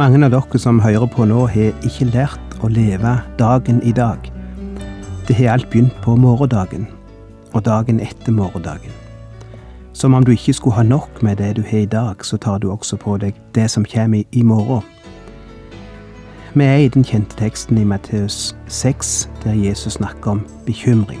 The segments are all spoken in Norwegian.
Mange av dere som hører på nå, har ikke lært å leve dagen i dag. Det har alt begynt på morgendagen, og dagen etter morgendagen. Som om du ikke skulle ha nok med det du har i dag, så tar du også på deg det som kommer i morgen. Vi er i den kjente teksten i Matteus 6, der Jesus snakker om bekymring.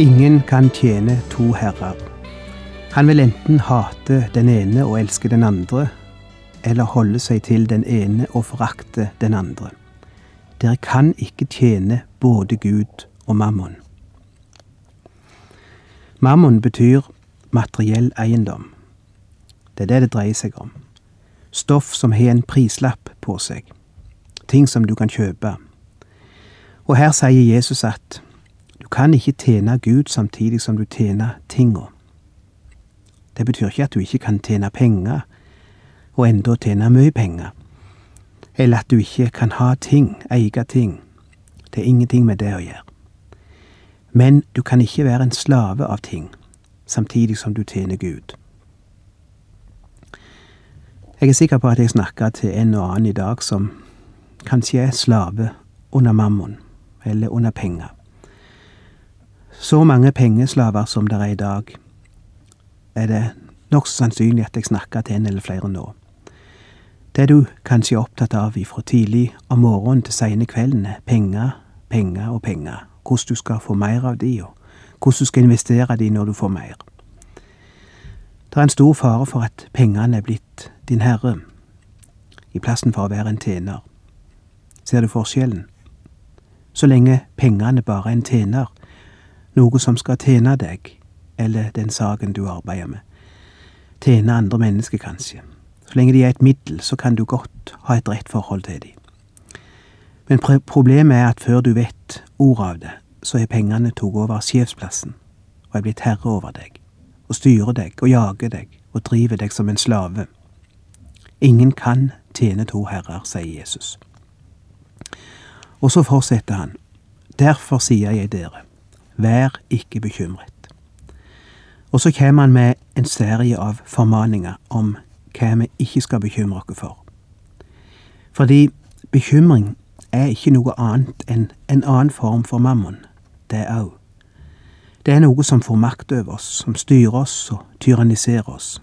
Ingen kan tjene to herrer. Han vil enten hate den ene og elske den andre, eller holde seg til den ene og forakte den andre. Dere kan ikke tjene både Gud og mammon. Mammon betyr materiell eiendom. Det er det det dreier seg om. Stoff som har en prislapp på seg. Ting som du kan kjøpe. Og her sier Jesus at kan ikke tjene Gud samtidig som du tjener tinga. Det betyr ikke at du ikke kan tjene penger, og enda tjene mye penger, eller at du ikke kan ha ting, eie ting. Det er ingenting med det å gjøre. Men du kan ikke være en slave av ting, samtidig som du tjener Gud. Jeg er sikker på at jeg snakker til en og annen i dag som kanskje er slave under mammon, eller under penger. Så mange pengeslaver som det er i dag, er det nokså sannsynlig at jeg snakker til en eller flere nå. Det du kanskje er opptatt av ifra tidlig om morgenen til seine kvelden, er penger, penger og penger. Hvordan du skal få mer av de, og hvordan du skal investere de når du får mer. Det er en stor fare for at pengene er blitt din herre, i plassen for å være en tjener. Ser du forskjellen? Så lenge pengene bare er en tjener, noe som skal tjene deg, eller den saken du arbeider med. Tjene andre mennesker, kanskje. Så lenge de er et middel, så kan du godt ha et rett forhold til dem. Men problemet er at før du vet ordet av det, så er pengene tatt over sjefsplassen og er blitt herre over deg, og styrer deg og jager deg og driver deg som en slave. Ingen kan tjene to herrer, sier Jesus. Og så fortsetter han. Derfor sier jeg dere, Vær ikke bekymret. Og så kommer han med en serie av formaninger om hva vi ikke skal bekymre oss for. Fordi bekymring er ikke noe annet enn en annen form for mammon, det òg. Det er noe som får makt over oss, som styrer oss og tyranniserer oss.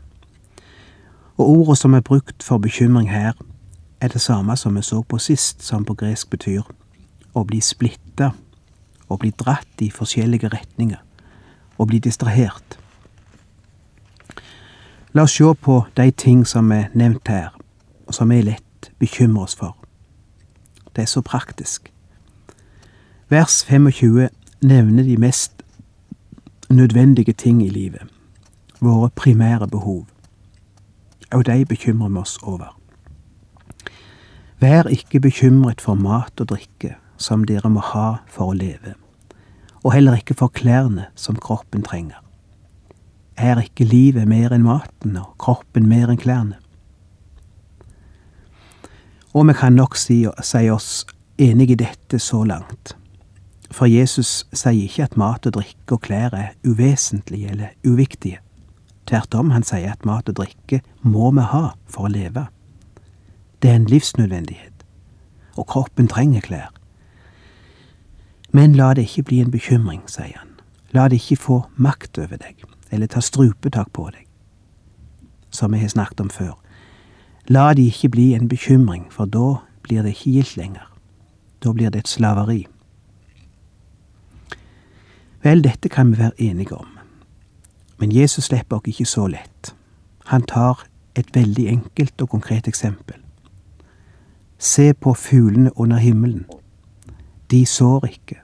Og ordet som er brukt for bekymring her, er det samme som vi så på sist, som på gresk betyr å bli splitta og bli dratt i forskjellige retninger, og bli distrahert. La oss se på de ting som er nevnt her, og som vi lett bekymrer oss for. Det er så praktisk. Vers 25 nevner de mest nødvendige ting i livet, våre primære behov, og de bekymrer vi oss over. Vær ikke bekymret for mat og drikke, som dere må ha for å leve, og heller ikke for klærne som kroppen trenger. Er ikke livet mer enn maten og kroppen mer enn klærne? Og vi kan nok si, si oss enig i dette så langt. For Jesus sier ikke at mat og drikke og klær er uvesentlige eller uviktige. Tvert om, han sier at mat og drikke må vi ha for å leve. Det er en livsnødvendighet, og kroppen trenger klær. Men la det ikke bli en bekymring, sier han. La det ikke få makt over deg, eller ta strupetak på deg. Som vi har snakket om før. La det ikke bli en bekymring, for da blir det ikke gildt lenger. Da blir det et slaveri. Vel, dette kan vi være enige om. Men Jesus slipper oss ikke så lett. Han tar et veldig enkelt og konkret eksempel. Se på fuglene under himmelen. De sår ikke,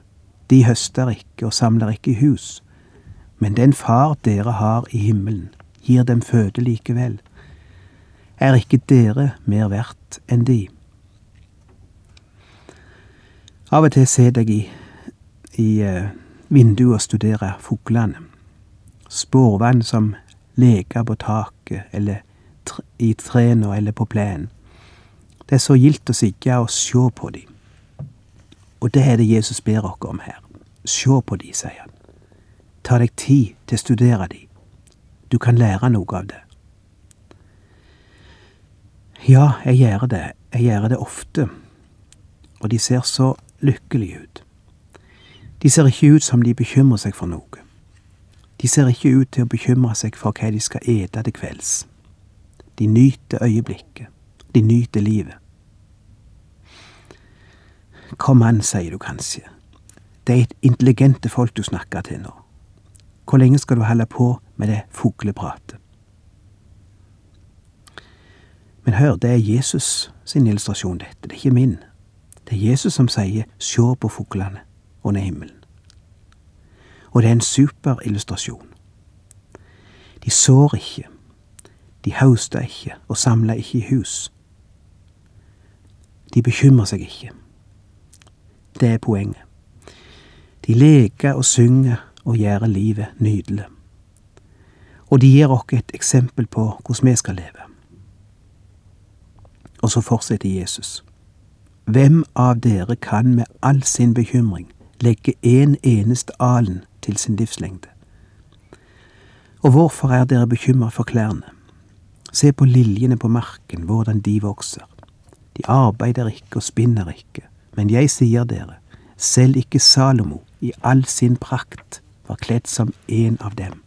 de høster ikke og samler ikke i hus, men den far dere har i himmelen, gir dem føde likevel. Er ikke dere mer verdt enn de? Av og til sitter jeg i, i uh, vinduet og studerer fuglene. Spårvann som leker på taket eller i trærne eller på plenen. Det er så gildt å sitte og se på dem. Og det er det Jesus ber oss om her. Se på de, sier han. Ta deg tid til å studere dem. Du kan lære noe av det. Ja, jeg gjør det. Jeg gjør det ofte. Og de ser så lykkelige ut. De ser ikke ut som de bekymrer seg for noe. De ser ikke ut til å bekymre seg for hva de skal ete til kvelds. De nyter øyeblikket. De nyter livet. Kom an, sier du kanskje. Det er intelligente folk du snakker til nå. Hvor lenge skal du holde på med det fuglepratet? Men hør, det er Jesus sin illustrasjon, dette. Det er ikke min. Det er Jesus som sier sjå på fuglene under himmelen. Og det er en super illustrasjon. De sår ikke, de høster ikke og samler ikke i hus. De bekymrer seg ikke. Det er poenget. De leker og synger og gjør livet nydelig. Og de gir oss et eksempel på hvordan vi skal leve. Og så fortsetter Jesus. Hvem av dere kan med all sin bekymring legge en eneste alen til sin livslengde? Og hvorfor er dere bekymret for klærne? Se på liljene på marken, hvordan de vokser. De arbeider ikke og spinner ikke, men jeg sier dere, selv ikke Salomo i all sin prakt var kledd som en av dem.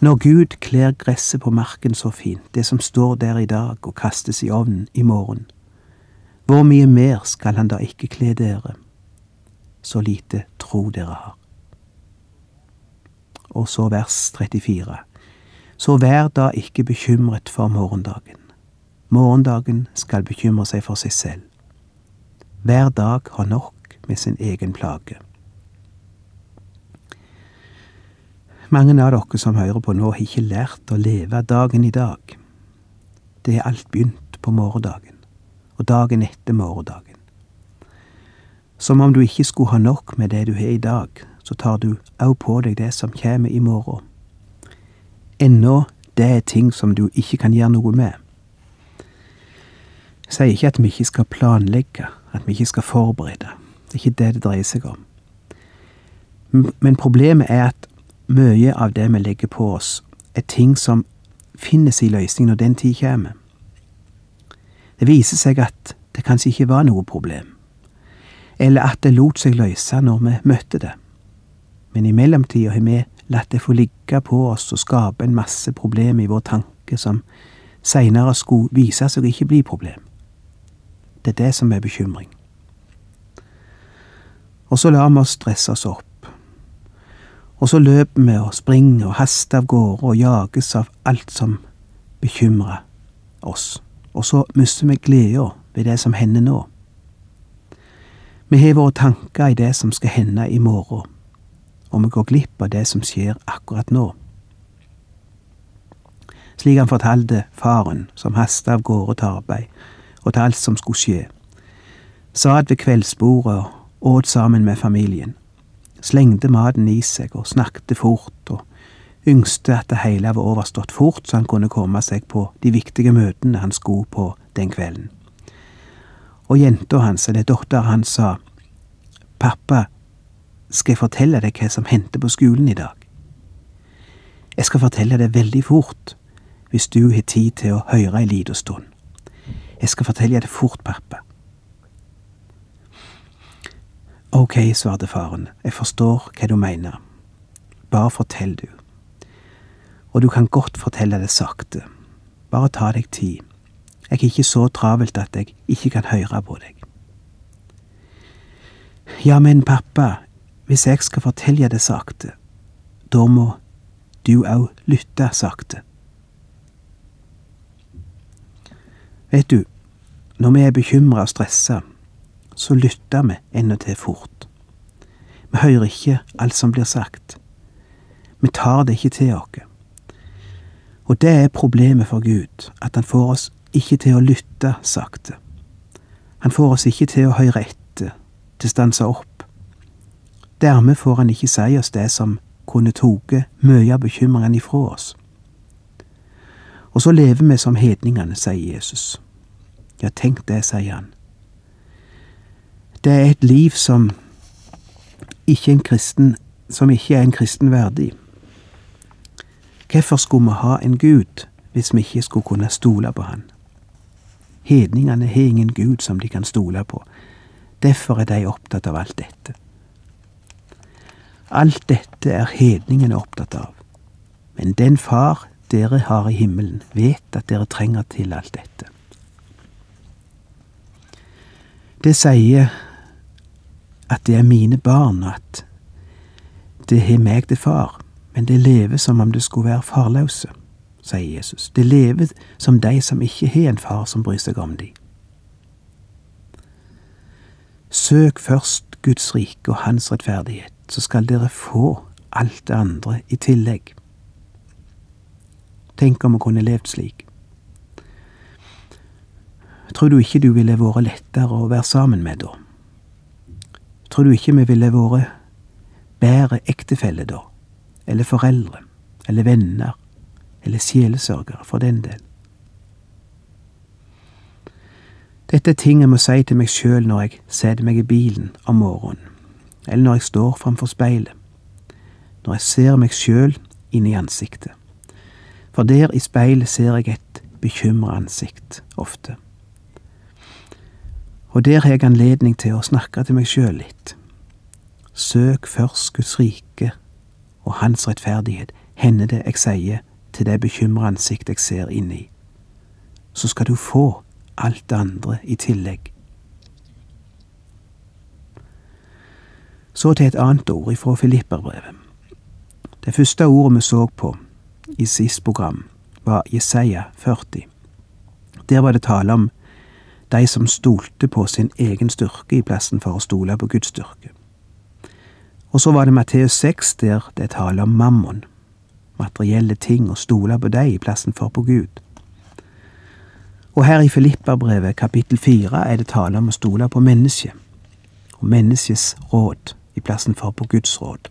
Når Gud kler gresset på marken så fint, det som står der i dag og kastes i ovnen i morgen, hvor mye mer skal han da ikke kle dere? Så lite tro dere har. Og så vers 34. Så vær da ikke bekymret for morgendagen. Morgendagen skal bekymre seg for seg selv. Hver dag har nok med sin egen plage. Mange av dere som hører på nå, har ikke lært å leve dagen i dag. Det er alt begynt på morgendagen, og dagen etter morgendagen. Som om du ikke skulle ha nok med det du har i dag, så tar du òg på deg det som kommer i morgen. Ennå det er ting som du ikke kan gjøre noe med. Jeg sier ikke at vi ikke skal planlegge, at vi ikke skal forberede. Det er ikke det det dreier seg om. Men problemet er at mye av det vi legger på oss, er ting som finner sin løsning når den tid kommer. Det viser seg at det kanskje ikke var noe problem, eller at det lot seg løse når vi møtte det. Men i mellomtida har vi latt det få ligge på oss og skape en masse problemer i vår tanke som seinere skulle vise seg å ikke bli problem. Det er det som er bekymring. Og så lar vi oss stresse oss opp. Og så løper vi og springer og haster av gårde og jages av alt som bekymrer oss. Og så mister vi gleda ved det som hender nå. Vi har våre tanker i det som skal hende i morgen og vi går glipp av det som skjer akkurat nå. Slik han fortalte faren, som hastet av gårde til arbeid, og til alt som skulle skje. Satt ved kveldsbordet og åt sammen med familien. Slengte maten i seg og snakket fort, og yngste at det hele var overstått fort, så han kunne komme seg på de viktige møtene han skulle på den kvelden. Og jenta hans, eller dattera hans, sa, Pappa, skal jeg fortelle deg hva som hendte på skolen i dag. Jeg skal fortelle det veldig fort, hvis du har tid til å høre ei lita stund. Jeg skal fortelle det fort, pappa. Ok, svarte faren, jeg forstår hva du mener. Bare fortell, du. Og du kan godt fortelle det sakte. Bare ta deg tid. Jeg er ikke så travelt at jeg ikke kan høre på deg. Ja, men pappa, hvis jeg skal fortelle det sakte, da må du òg lytte sakte. Vet du, når vi er bekymra og stressa, så lytter vi ennå til fort. Vi hører ikke alt som blir sagt. Vi tar det ikke til oss. Og det er problemet for Gud, at han får oss ikke til å lytte sakte. Han får oss ikke til å høre etter, til å stanse opp. Dermed får han ikke si oss det som kunne tatt mye av bekymringene ifra oss. Og så lever vi som hedningene, sier Jesus. Ja, tenk det, sier han. Det er et liv som ikke, en kristen, som ikke er en kristen verdig. Hvorfor skulle vi ha en Gud hvis vi ikke skulle kunne stole på Han? Hedningene har ingen Gud som de kan stole på. Derfor er de opptatt av alt dette. Alt dette er hedningene opptatt av. Men den Far dere har i himmelen, vet at dere trenger til alt dette. Det sier at det er mine barn, og at det har meg til far, men det lever som om det skulle være farløse, sier Jesus. Det lever som de som ikke har en far som bryr seg om de. Søk først Guds rike og Hans rettferdighet, så skal dere få alt det andre i tillegg. Tenk om vi kunne levd slik. Tror du ikke du ville vært lettere å være sammen med da? Tror du ikke vi ville vært bedre ektefelle da? Eller foreldre? Eller venner? Eller sjelesørgere, for den del? Dette er ting jeg må si til meg sjøl når jeg setter meg i bilen om morgenen, eller når jeg står framfor speilet, når jeg ser meg sjøl inn i ansiktet. For der i speilet ser jeg et bekymra ansikt, ofte og der har jeg anledning til å snakke til meg sjøl litt. Søk først Guds rike og Hans rettferdighet, hender det jeg sier til det bekymra ansikt jeg ser inn i. Så skal du få alt det andre i tillegg. Så til et annet ord ifra Filipperbrevet. Det første ordet vi så på i sist program, var Jesaja 40. Der var det tale om de som stolte på sin egen styrke i plassen for å stole på Guds styrke. Og så var det Matteus 6, der det taler om mammon, materielle ting, og stole på dem i plassen for på Gud. Og her i Filipperbrevet kapittel fire er det tale om å stole på mennesket, og menneskets råd i plassen for på Guds råd.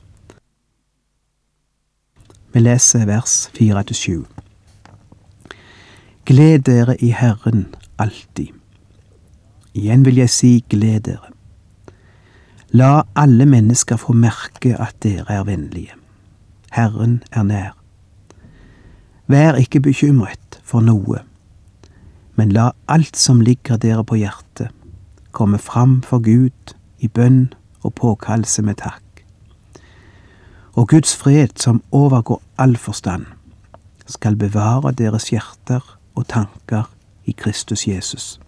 Vi leser vers fire til sju. Gled dere i Herren alltid. Igjen vil jeg si gled dere. La alle mennesker få merke at dere er vennlige. Herren er nær. Vær ikke bekymret for noe, men la alt som ligger dere på hjertet, komme fram for Gud i bønn og påkallelse med takk. Og Guds fred, som overgår all forstand, skal bevare deres hjerter og tanker i Kristus Jesus.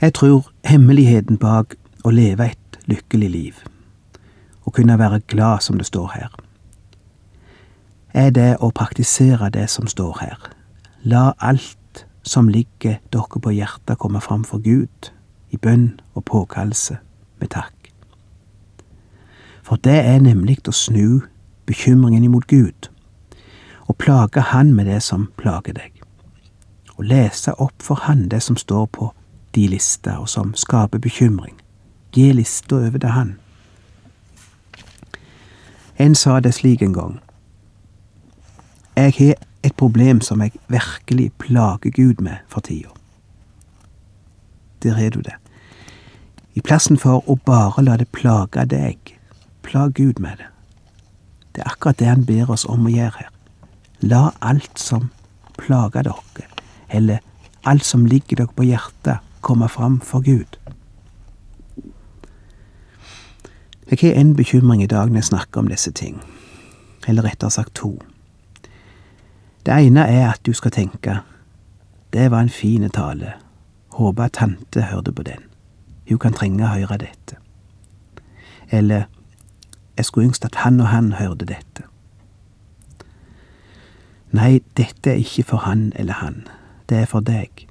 Jeg tror hemmeligheten bak å leve et lykkelig liv, å kunne være glad som det står her, er det å praktisere det som står her. La alt som ligger dere på hjertet, komme fram for Gud i bønn og påkallelse med takk. For det er nemlig å snu bekymringen imot Gud, og plage Han med det som plager deg, og lese opp for Han det som står på de lister, og som skaper bekymring. Gi lista over til han. En sa det slik en gang. Jeg har et problem som jeg virkelig plager Gud med for tida. Der har du det. I plassen for å bare la det plage deg, plag Gud med det. Det er akkurat det han ber oss om å gjøre her. La alt som plager dere, eller alt som ligger dere på hjertet, komme fram for Gud. Jeg har en bekymring i dag når jeg snakker om disse ting, eller rettere sagt to. Det ene er at du skal tenke det var en fin tale, håper tante hørte på den, hun kan trenge å høre dette. Eller jeg skulle ønske at han og han hørte dette. Nei, dette er ikke for han eller han, det er for deg.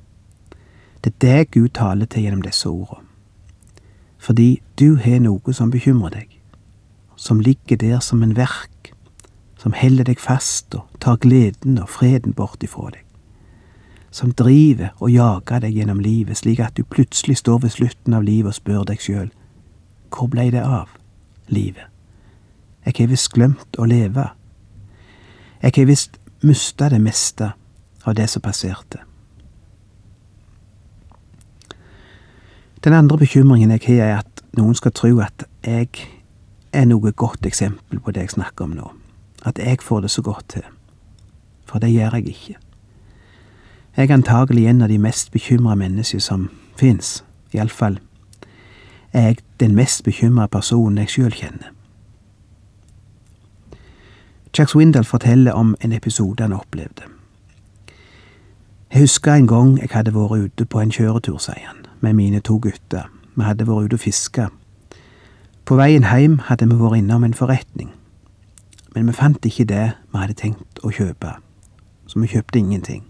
Det er deg Gud taler til gjennom disse ordene. Fordi du har noe som bekymrer deg, som ligger der som en verk, som holder deg fast og tar gleden og freden bort ifra deg, som driver og jager deg gjennom livet slik at du plutselig står ved slutten av livet og spør deg sjøl, hvor blei det av, livet? Jeg har visst glemt å leve. Jeg har visst mista det meste av det som passerte. Den andre bekymringen jeg har, er at noen skal tro at jeg er noe godt eksempel på det jeg snakker om nå. At jeg får det så godt til. For det gjør jeg ikke. Jeg er antagelig en av de mest bekymra mennesker som fins. Iallfall er jeg den mest bekymra personen jeg sjøl kjenner. Chuck Swindle forteller om en episode han opplevde. Jeg husker en gang jeg hadde vært ute på en kjøretur, sier han, med mine to gutter. Vi hadde vært ute og fiska. På veien hjem hadde vi vært innom en forretning, men vi fant ikke det vi hadde tenkt å kjøpe, så vi kjøpte ingenting.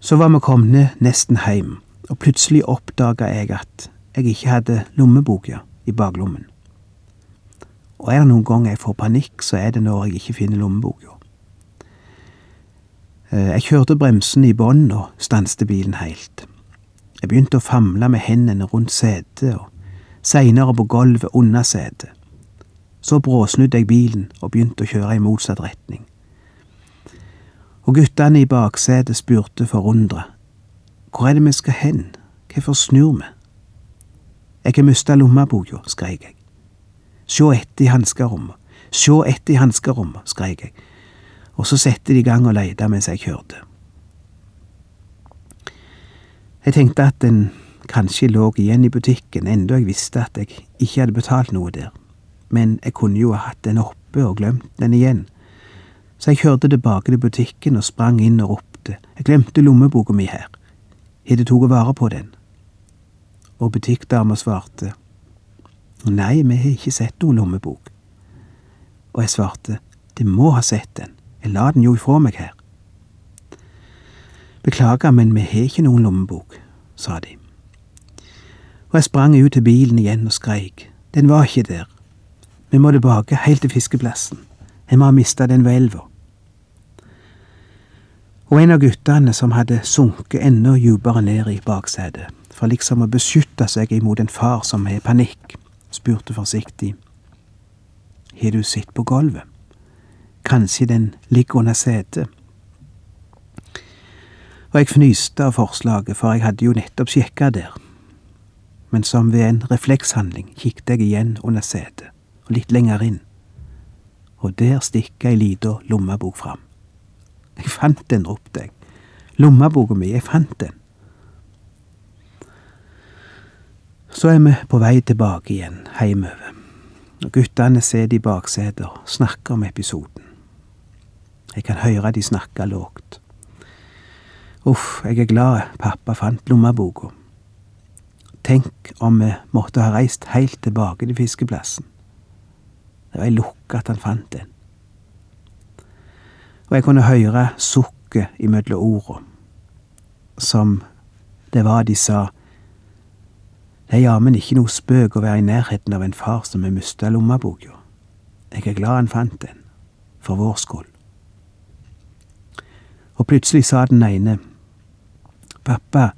Så var vi kommet nesten hjem, og plutselig oppdaga jeg at jeg ikke hadde lommeboka i baklommen. Og er det noen gang jeg får panikk, så er det når jeg ikke finner lommeboka. Eh, jeg kjørte bremsen i bånn og stanset bilen heilt. Jeg begynte å famle med hendene rundt setet og seinere på gulvet under setet. Så bråsnudde jeg bilen og begynte å kjøre i motsatt retning. Og guttene i baksetet spurte forundra. Hvor er det vi skal hen, hvorfor snur vi? Jeg har mista lommeboka, skreik jeg. Sjå etter i hanskerommet, sjå etter i hanskerommet, skrek jeg, og så satte de i gang og leide mens jeg kjørte. Jeg tenkte at den kanskje lå igjen i butikken, enda jeg visste at jeg ikke hadde betalt noe der, men jeg kunne jo ha hatt den oppe og glemt den igjen, så jeg kjørte tilbake til butikken og sprang inn og ropte, jeg glemte lommeboka mi her, har du tatt vare på den? Og butikkdama svarte, Nei, vi har ikke sett noen lommebok. Og jeg svarte, De må ha sett den, jeg la den jo ifra meg her. Beklager, men vi har ikke noen lommebok, sa de. Og jeg sprang ut til bilen igjen og skreik, den var ikke der. Vi må tilbake helt til fiskeplassen, jeg må ha mista den ved elva. Og en av guttene som hadde sunket enda dypere ned i baksetet, for liksom å beskytte seg imot en far som har panikk, spurte forsiktig. Har du sett på gulvet? Kanskje den ligger under setet? Og jeg fnyste av forslaget, for jeg hadde jo nettopp sjekka der. Men som ved en reflekshandling kikket jeg igjen under setet, og litt lenger inn. Og der stikker ei lita lommebok fram. Jeg fant den, ropte jeg. Lommeboka mi, jeg fant den. Så er vi på vei tilbake igjen, heimover. Og guttene sitter i baksetet og snakker om episoden. Jeg kan høre de snakke lågt. Uff, jeg er glad pappa fant lommeboka. Tenk om vi måtte ha reist heilt tilbake til fiskeplassen. Det var ei lukke at han fant den. Og jeg kunne høre sukket imellom orda, som det var de sa det er jammen ikke noe spøk å være i nærheten av en far som har mista lommeboka. Jeg er glad han fant den, for vår skyld. Og plutselig sa den ene, Pappa,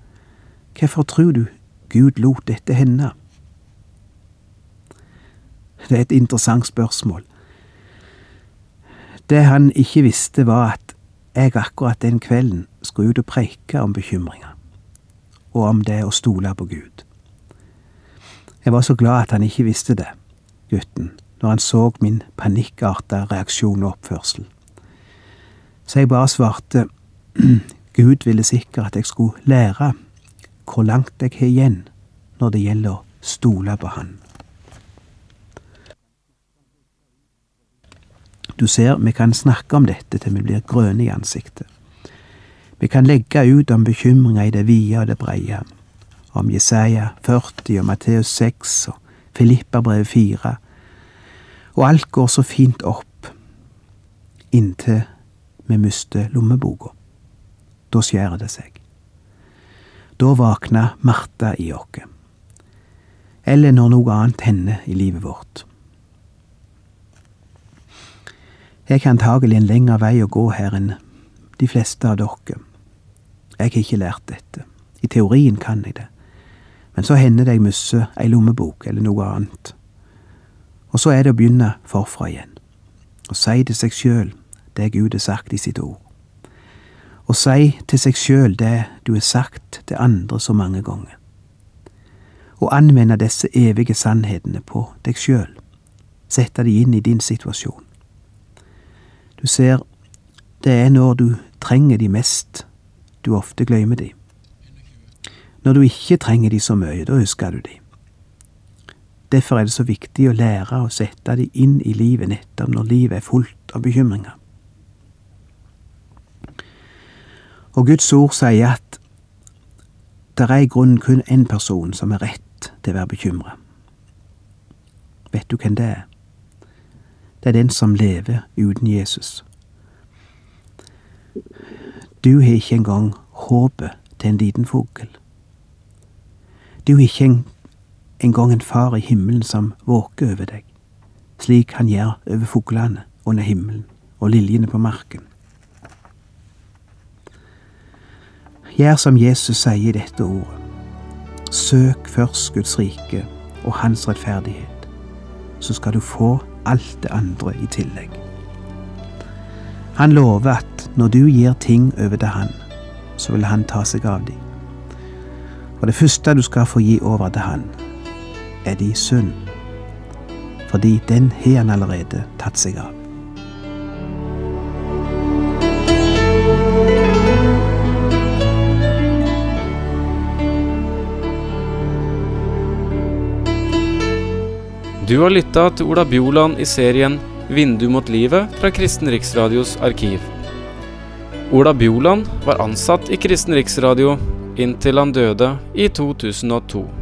hvorfor tror du Gud lot dette hende? Det er et interessant spørsmål. Det han ikke visste, var at jeg akkurat den kvelden skulle ut og preike om bekymringer, og om det å stole på Gud. Jeg var så glad at han ikke visste det, gutten, når han så min panikkarta reaksjon og oppførsel. Så jeg bare svarte Gud ville sikkert at jeg skulle lære hvor langt jeg har igjen når det gjelder å stole på Han. Du ser, vi kan snakke om dette til vi blir grønne i ansiktet. Vi kan legge ut om bekymringer i det vide og det breie om Jesaja 40 og Matteus 6 og Filippabrevet 4, og alt går så fint opp inntil vi mister lommeboka. Da skjærer det seg. Da våkner Martha i oss. Eller når noe annet hender i livet vårt. Jeg har antagelig en lengre vei å gå her enn de fleste av dere. Jeg har ikke lært dette. I teorien kan jeg det. Men så hender det jeg mister ei lommebok eller noe annet. Og så er det å begynne forfra igjen. Og si til seg sjøl det Gud har sagt i sitt ord. Og si til seg sjøl det du har sagt til andre så mange ganger. Og anvende disse evige sannhetene på deg sjøl. Sette de inn i din situasjon. Du ser, det er når du trenger de mest, du ofte glemmer de. Når du ikke trenger de så mye, da husker du de. Derfor er det så viktig å lære å sette de inn i livet nettopp når livet er fullt av bekymringer. Og Guds ord sier at det er i grunnen kun én person som er rett til å være bekymra. Vet du hvem det er? Det er den som lever uten Jesus. Du har ikke engang håpet til en liten fugl. Du jo ikke engang en far i himmelen som våker over deg, slik han gjør over fuglene under himmelen og liljene på marken. Gjør som Jesus sier i dette ordet. Søk først Guds rike og Hans rettferdighet, så skal du få alt det andre i tillegg. Han lover at når du gir ting over til Han, så vil Han ta seg av dem. Og det første du skal få gi over til Han, er din synd, fordi den har Han allerede tatt seg av. Du har lytta til Ola Bjoland i serien 'Vindu mot livet' fra Kristen Riksradios arkiv. Ola Bjoland var ansatt i Kristen Riksradio inntil han døde i 2002.